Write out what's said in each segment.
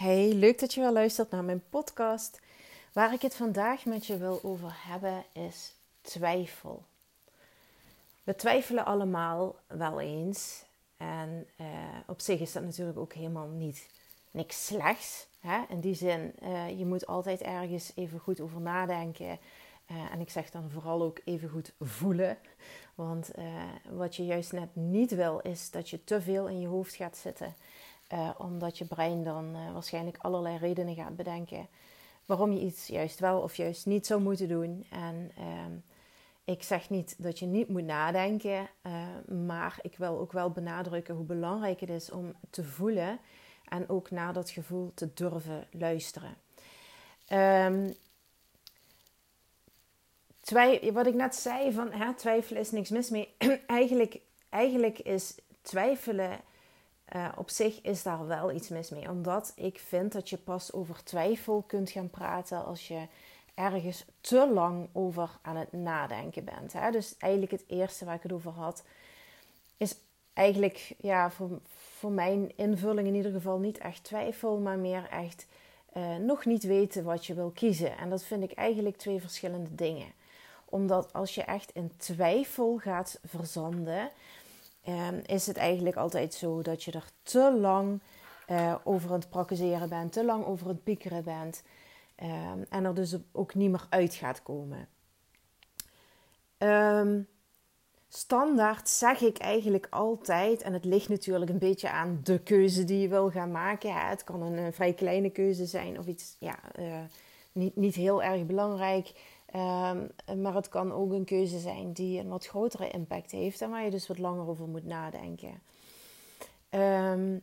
Hey, leuk dat je wel luistert naar mijn podcast. Waar ik het vandaag met je wil over hebben is twijfel. We twijfelen allemaal wel eens. En uh, op zich is dat natuurlijk ook helemaal niet niks slechts. Hè? In die zin, uh, je moet altijd ergens even goed over nadenken. Uh, en ik zeg dan vooral ook even goed voelen. Want wat je juist net niet wil, is dat je te veel in je hoofd gaat zitten. Uh, omdat je brein dan uh, waarschijnlijk allerlei redenen gaat bedenken waarom je iets juist wel of juist niet zou moeten doen. En uh, ik zeg niet dat je niet moet nadenken, eh, maar ik wil ook wel benadrukken hoe belangrijk het is om te voelen en ook naar dat gevoel te durven luisteren. Um, wat ik net zei, van hè, twijfelen is niks mis mee. eigenlijk, eigenlijk is twijfelen uh, op zich is daar wel iets mis mee. Omdat ik vind dat je pas over twijfel kunt gaan praten als je ergens te lang over aan het nadenken bent. Hè? Dus eigenlijk het eerste waar ik het over had, is eigenlijk ja, voor, voor mijn invulling in ieder geval niet echt twijfel, maar meer echt uh, nog niet weten wat je wil kiezen. En dat vind ik eigenlijk twee verschillende dingen. Omdat als je echt in twijfel gaat verzanden, Ehm, is het eigenlijk altijd zo dat je er te lang uh, over het praktiseren bent, te lang over het piekeren bent um, en er dus ook niet meer uit gaat komen. Um, standaard zeg ik eigenlijk altijd, en het ligt natuurlijk een beetje aan de keuze die je wil gaan maken. Het kan een, vrij kleine keuze zijn of iets ja, uh, niet, niet heel erg belangrijk. Um, maar het kan ook een keuze zijn die een wat grotere impact heeft en waar je dus wat langer over moet nadenken. Um,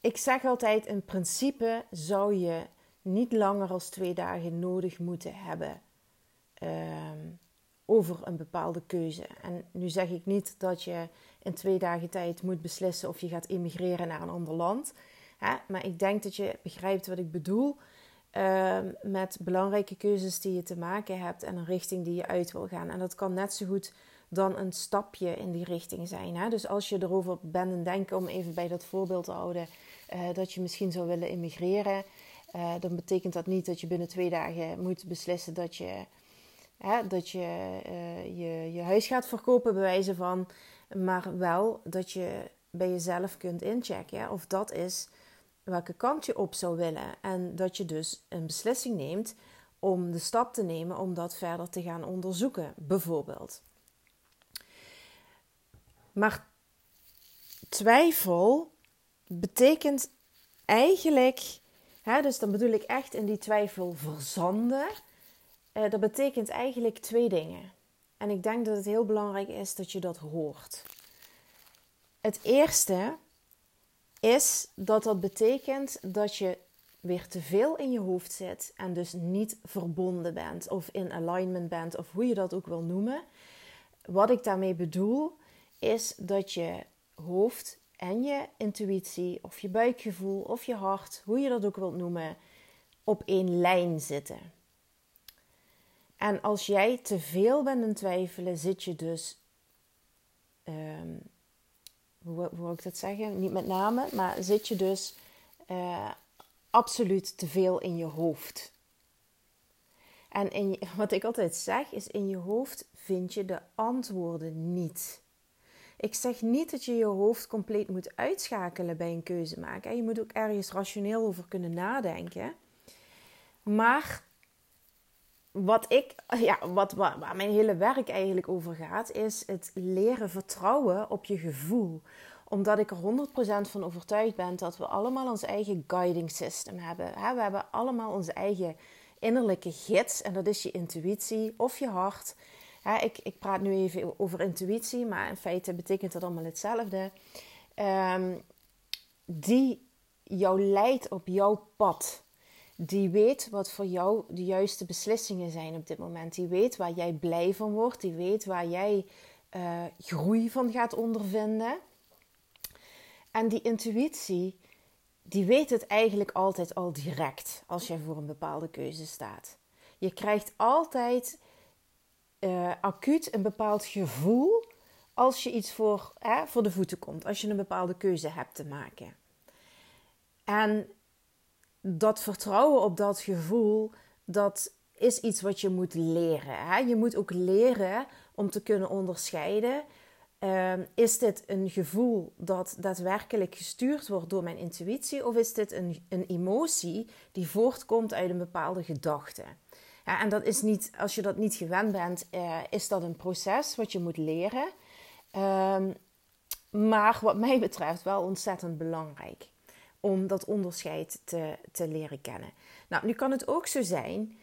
ik zeg altijd: in principe zou je niet langer als twee dagen nodig moeten hebben um, over een bepaalde keuze. En nu zeg ik niet dat je in twee dagen tijd moet beslissen of je gaat emigreren naar een ander land. Hè? Maar ik denk dat je begrijpt wat ik bedoel. Ehm, met belangrijke keuzes die je te maken hebt en een richting die je uit wil gaan. En dat kan net zo goed dan een stapje in die richting zijn. Hè? Dus als je erover bent en denken, om even bij dat voorbeeld te houden, uh, dat je misschien zou willen immigreren, uh, dan betekent dat niet dat je binnen twee dagen moet beslissen dat je, hè, dat je, uh, je je huis gaat verkopen, bij wijze van, maar wel dat je bij jezelf kunt inchecken of dat is welke kant je op zou willen. En dat je dus een beslissing neemt om de stap te nemen om dat verder te gaan onderzoeken, bijvoorbeeld. Maar twijfel betekent eigenlijk, hè, dus dan bedoel ik echt in die twijfel verzanden. Eh, dat betekent eigenlijk twee dingen. En ik denk dat het heel belangrijk is dat je dat hoort. Het eerste is dat dat betekent dat je weer te veel in je hoofd zit en dus niet verbonden bent of in alignment bent of hoe je dat ook wil noemen. Wat ik daarmee bedoel is dat je hoofd en je intuïtie of je buikgevoel of je hart, hoe je dat ook wilt noemen, op één lijn zitten. En als jij te veel bent in twijfelen, zit je dus um, hoe, hoe ik dat zeggen? Niet met name, maar zit je dus uh, absoluut te veel in je hoofd. En in wat ik altijd zeg is: in je hoofd vind je de antwoorden niet. Ik zeg niet dat je je hoofd compleet moet uitschakelen bij een keuze maken. Je moet ook ergens rationeel over kunnen nadenken. Maar wat ik, ja, wat, waar mijn hele werk eigenlijk over gaat, is het leren vertrouwen op je gevoel. Omdat ik er 100% van overtuigd ben dat we allemaal ons eigen guiding system hebben. We hebben allemaal onze eigen innerlijke gids en dat is je intuïtie of je hart. Ik, ik praat nu even over intuïtie, maar in feite betekent dat allemaal hetzelfde. Um, die jou leidt op jouw pad die weet wat voor jou de juiste beslissingen zijn op dit moment. Die weet waar jij blij van wordt. Die weet waar jij uh, groei van gaat ondervinden. En die intuïtie, die weet het eigenlijk altijd al direct als jij voor een bepaalde keuze staat. Je krijgt altijd uh, acuut een bepaald gevoel als je iets voor, voor de voeten komt. Als je een bepaalde keuze hebt te maken. En dat vertrouwen op dat gevoel, dat is iets wat je moet leren. Hè? Je moet ook leren om te kunnen onderscheiden. Ehm, is dit een gevoel dat daadwerkelijk gestuurd wordt door mijn intuïtie, of is dit een, een emotie die voortkomt uit een bepaalde gedachte? En dat is niet, als je dat niet gewend bent, uh, is dat een proces wat je moet leren. Um, maar wat mij betreft wel ontzettend belangrijk om dat onderscheid te, te leren kennen. Nou, nu kan het ook zo zijn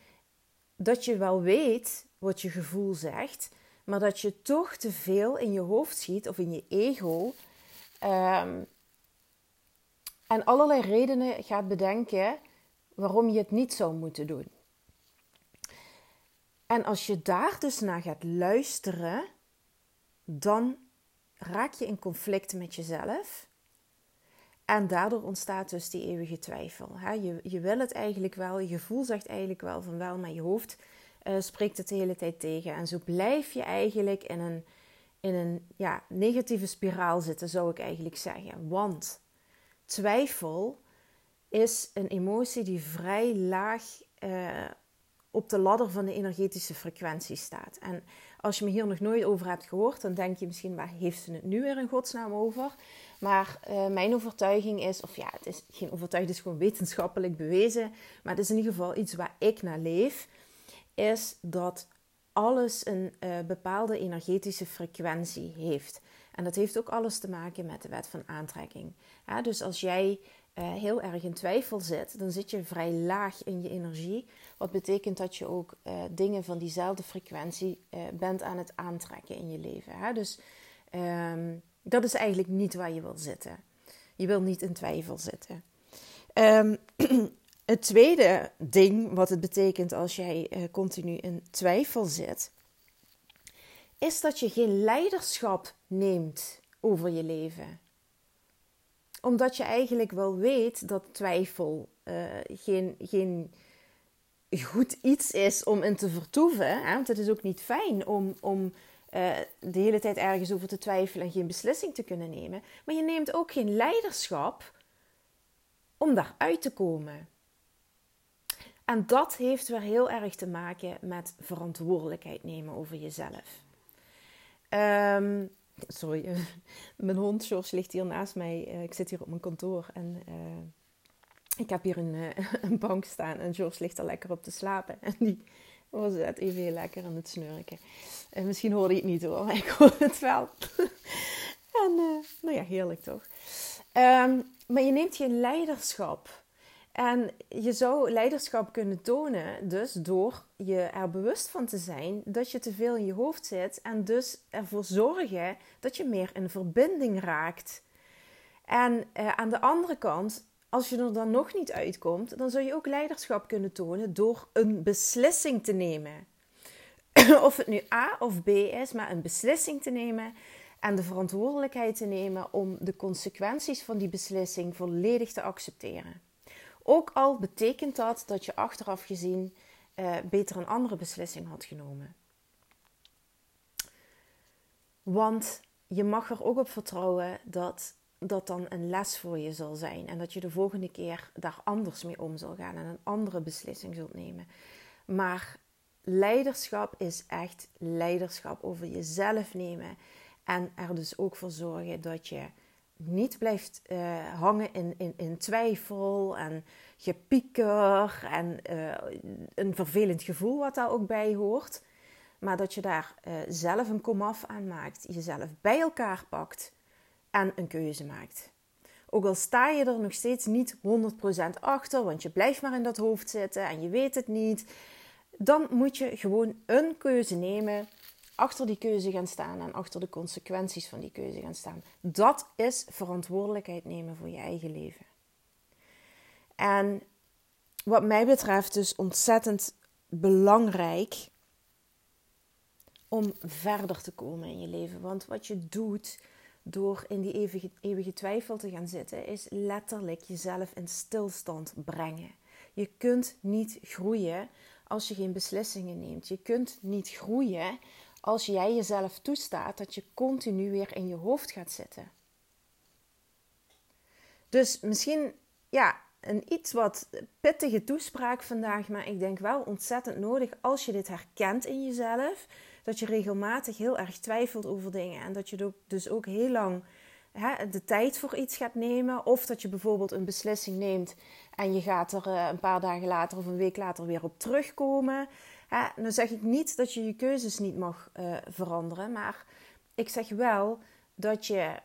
dat je wel weet wat je gevoel zegt, maar dat je toch te veel in je hoofd schiet of in je ego. Um, en allerlei redenen gaat bedenken waarom je het niet zou moeten doen. En als je daar dus naar gaat luisteren, dan raak je in conflict met jezelf. En daardoor ontstaat dus die eeuwige twijfel. Je, je wil het eigenlijk wel, je gevoel zegt eigenlijk wel van wel, maar je hoofd uh, spreekt het de hele tijd tegen. En zo blijf je eigenlijk in een, in een ja, negatieve spiraal zitten, zou ik eigenlijk zeggen. Want twijfel is een emotie die vrij laag uh, op de ladder van de energetische frequentie staat. En als je me hier nog nooit over hebt gehoord, dan denk je misschien, waar heeft ze het nu weer in godsnaam over? Maar uh, mijn overtuiging is, of ja, het is geen overtuiging, het is gewoon wetenschappelijk bewezen, maar het is in ieder geval iets waar ik naar leef, is dat alles een uh, bepaalde energetische frequentie heeft. En dat heeft ook alles te maken met de wet van aantrekking. Dus als jij uh, heel erg in twijfel zit, dan zit je vrij laag in je energie. Wat betekent dat je ook uh, dingen van diezelfde frequentie uh, bent aan het aantrekken in je leven. Hè? Dus um, dat is eigenlijk niet waar je wil zitten. Je wil niet in twijfel zitten. Um, het tweede ding wat het betekent als jij continu in twijfel zit, is dat je geen leiderschap neemt over je leven omdat je eigenlijk wel weet dat twijfel uh, geen, geen goed iets is om in te vertoeven. Hè? Want het is ook niet fijn om, om uh, de hele tijd ergens over te twijfelen en geen beslissing te kunnen nemen. Maar je neemt ook geen leiderschap om daaruit te komen. En dat heeft weer heel erg te maken met verantwoordelijkheid nemen over jezelf. Um, Sorry, mijn hond George ligt hier naast mij. Eh, ik zit hier op mijn kantoor en uh, ik heb hier een, uh, een, bank staan en George ligt er lekker op te slapen. En die was het even heel lekker aan het snurken. misschien hoorde je het niet hoor, maar ik hoorde het wel. en nou ja, heerlijk toch. Um, maar je neemt geen leiderschap en je zou leiderschap kunnen tonen, dus door je er bewust van te zijn dat je te veel in je hoofd zit en dus ervoor zorgen dat je meer in verbinding raakt. En eh, aan de andere kant, als je er dan nog niet uitkomt, dan zou je ook leiderschap kunnen tonen door een beslissing te nemen. of het nu A of B is, maar een beslissing te nemen en de verantwoordelijkheid te nemen om de consequenties van die beslissing volledig te accepteren. Ook al betekent dat dat je achteraf gezien uh, beter een andere beslissing had genomen. Want je mag er ook op vertrouwen dat dat dan een les voor je zal zijn. En dat je de volgende keer daar anders mee om zal gaan en een andere beslissing zult nemen. Maar leiderschap is echt leiderschap over jezelf nemen. En er dus ook voor zorgen dat je niet blijft uh, hangen in, in, in twijfel en gepieker en uh, een vervelend gevoel wat daar ook bij hoort. Maar dat je daar uh, zelf een komaf aan maakt, jezelf bij elkaar pakt en een keuze maakt. Ook al sta je er nog steeds niet 100% achter, want je blijft maar in dat hoofd zitten en je weet het niet, dan moet je gewoon een keuze nemen achter die keuze gaan staan en achter de consequenties van die keuze gaan staan. Dat is verantwoordelijkheid nemen voor je eigen leven. En wat mij betreft dus ontzettend belangrijk om verder te komen in je leven. Want wat je doet door in die eeuwige, eeuwige twijfel te gaan zitten, is letterlijk jezelf in stilstand brengen. Je kunt niet groeien als je geen beslissingen neemt. Je kunt niet groeien als jij jezelf toestaat dat je continu weer in je hoofd gaat zitten. Dus misschien ja, een iets wat pittige toespraak vandaag, maar ik denk wel ontzettend nodig als je dit herkent in jezelf. Dat je regelmatig heel erg twijfelt over dingen en dat je dus ook heel lang hè, de tijd voor iets gaat nemen. Of dat je bijvoorbeeld een beslissing neemt en je gaat er eh, een paar dagen later of een week later weer op terugkomen. Dan zeg ik niet dat je je keuzes niet mag uh, veranderen, maar ik zeg wel dat je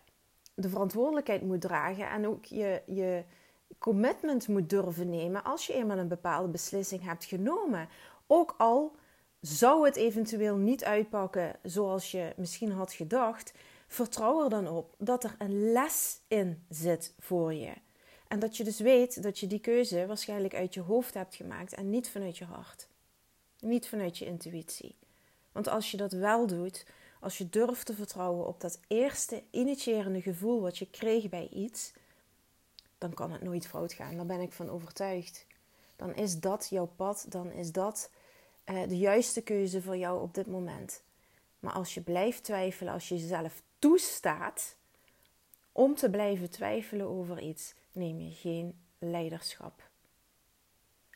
de verantwoordelijkheid moet dragen en ook je, je commitment moet durven nemen als je eenmaal een bepaalde beslissing hebt genomen. Ook al zou het eventueel niet uitpakken zoals je misschien had gedacht, vertrouw er dan op dat er een les in zit voor je. En dat je dus weet dat je die keuze waarschijnlijk uit je hoofd hebt gemaakt en niet vanuit je hart. Niet vanuit je intuïtie. Want als je dat wel doet, als je durft te vertrouwen op dat eerste initiërende gevoel wat je kreeg bij iets, dan kan het nooit fout gaan. Daar ben ik van overtuigd. Dan is dat jouw pad, dan is dat uh, de juiste keuze voor jou op dit moment. Maar als je blijft twijfelen, als je jezelf toestaat om te blijven twijfelen over iets, neem je geen leiderschap.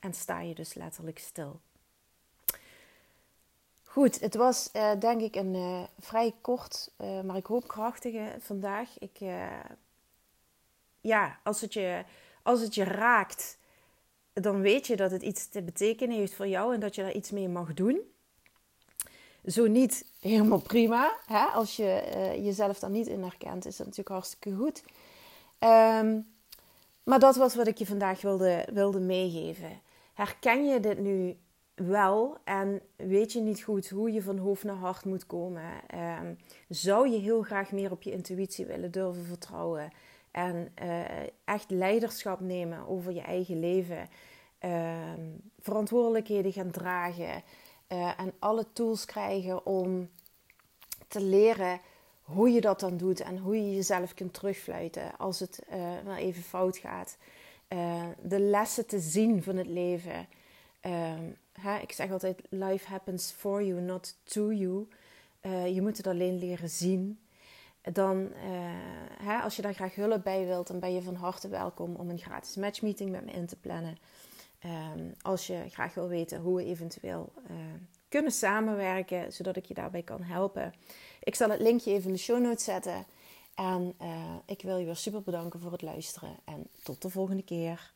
En sta je dus letterlijk stil. Goed, het was uh, denk ik een uh, vrij kort, uh, maar ik hoop krachtige vandaag. Ik, ja, als het, je, als het je raakt, dan weet je dat het iets te betekenen heeft voor jou en dat je daar iets mee mag doen. Zo niet, helemaal prima. Hè? Als je jezelf daar niet in herkent, is dat natuurlijk hartstikke goed. Um, maar dat was wat ik je vandaag wilde, wilde meegeven. Herken je dit nu wel en weet je niet goed hoe je van hoofd naar hart moet komen? Um, zou je heel graag meer op je intuïtie willen durven vertrouwen en uh, echt leiderschap nemen over je eigen leven? Um, verantwoordelijkheden gaan dragen uh, en alle tools krijgen om te leren hoe je dat dan doet en hoe je jezelf kunt terugfluiten als het uh, wel even fout gaat. De lessen te zien van het leven. Uh, hè, ik zeg altijd: life happens for you, not to you. Uh, je moet het alleen leren zien. Dan, hè, als je daar graag hulp bij wilt, dan ben je van harte welkom om een gratis matchmeeting met me in te plannen. Ehm, als je graag wil weten hoe we eventueel kunnen samenwerken, zodat ik je daarbij kan helpen. Ik zal het linkje even in de show notes zetten. En ik wil je weer super bedanken voor het luisteren. En tot de volgende keer.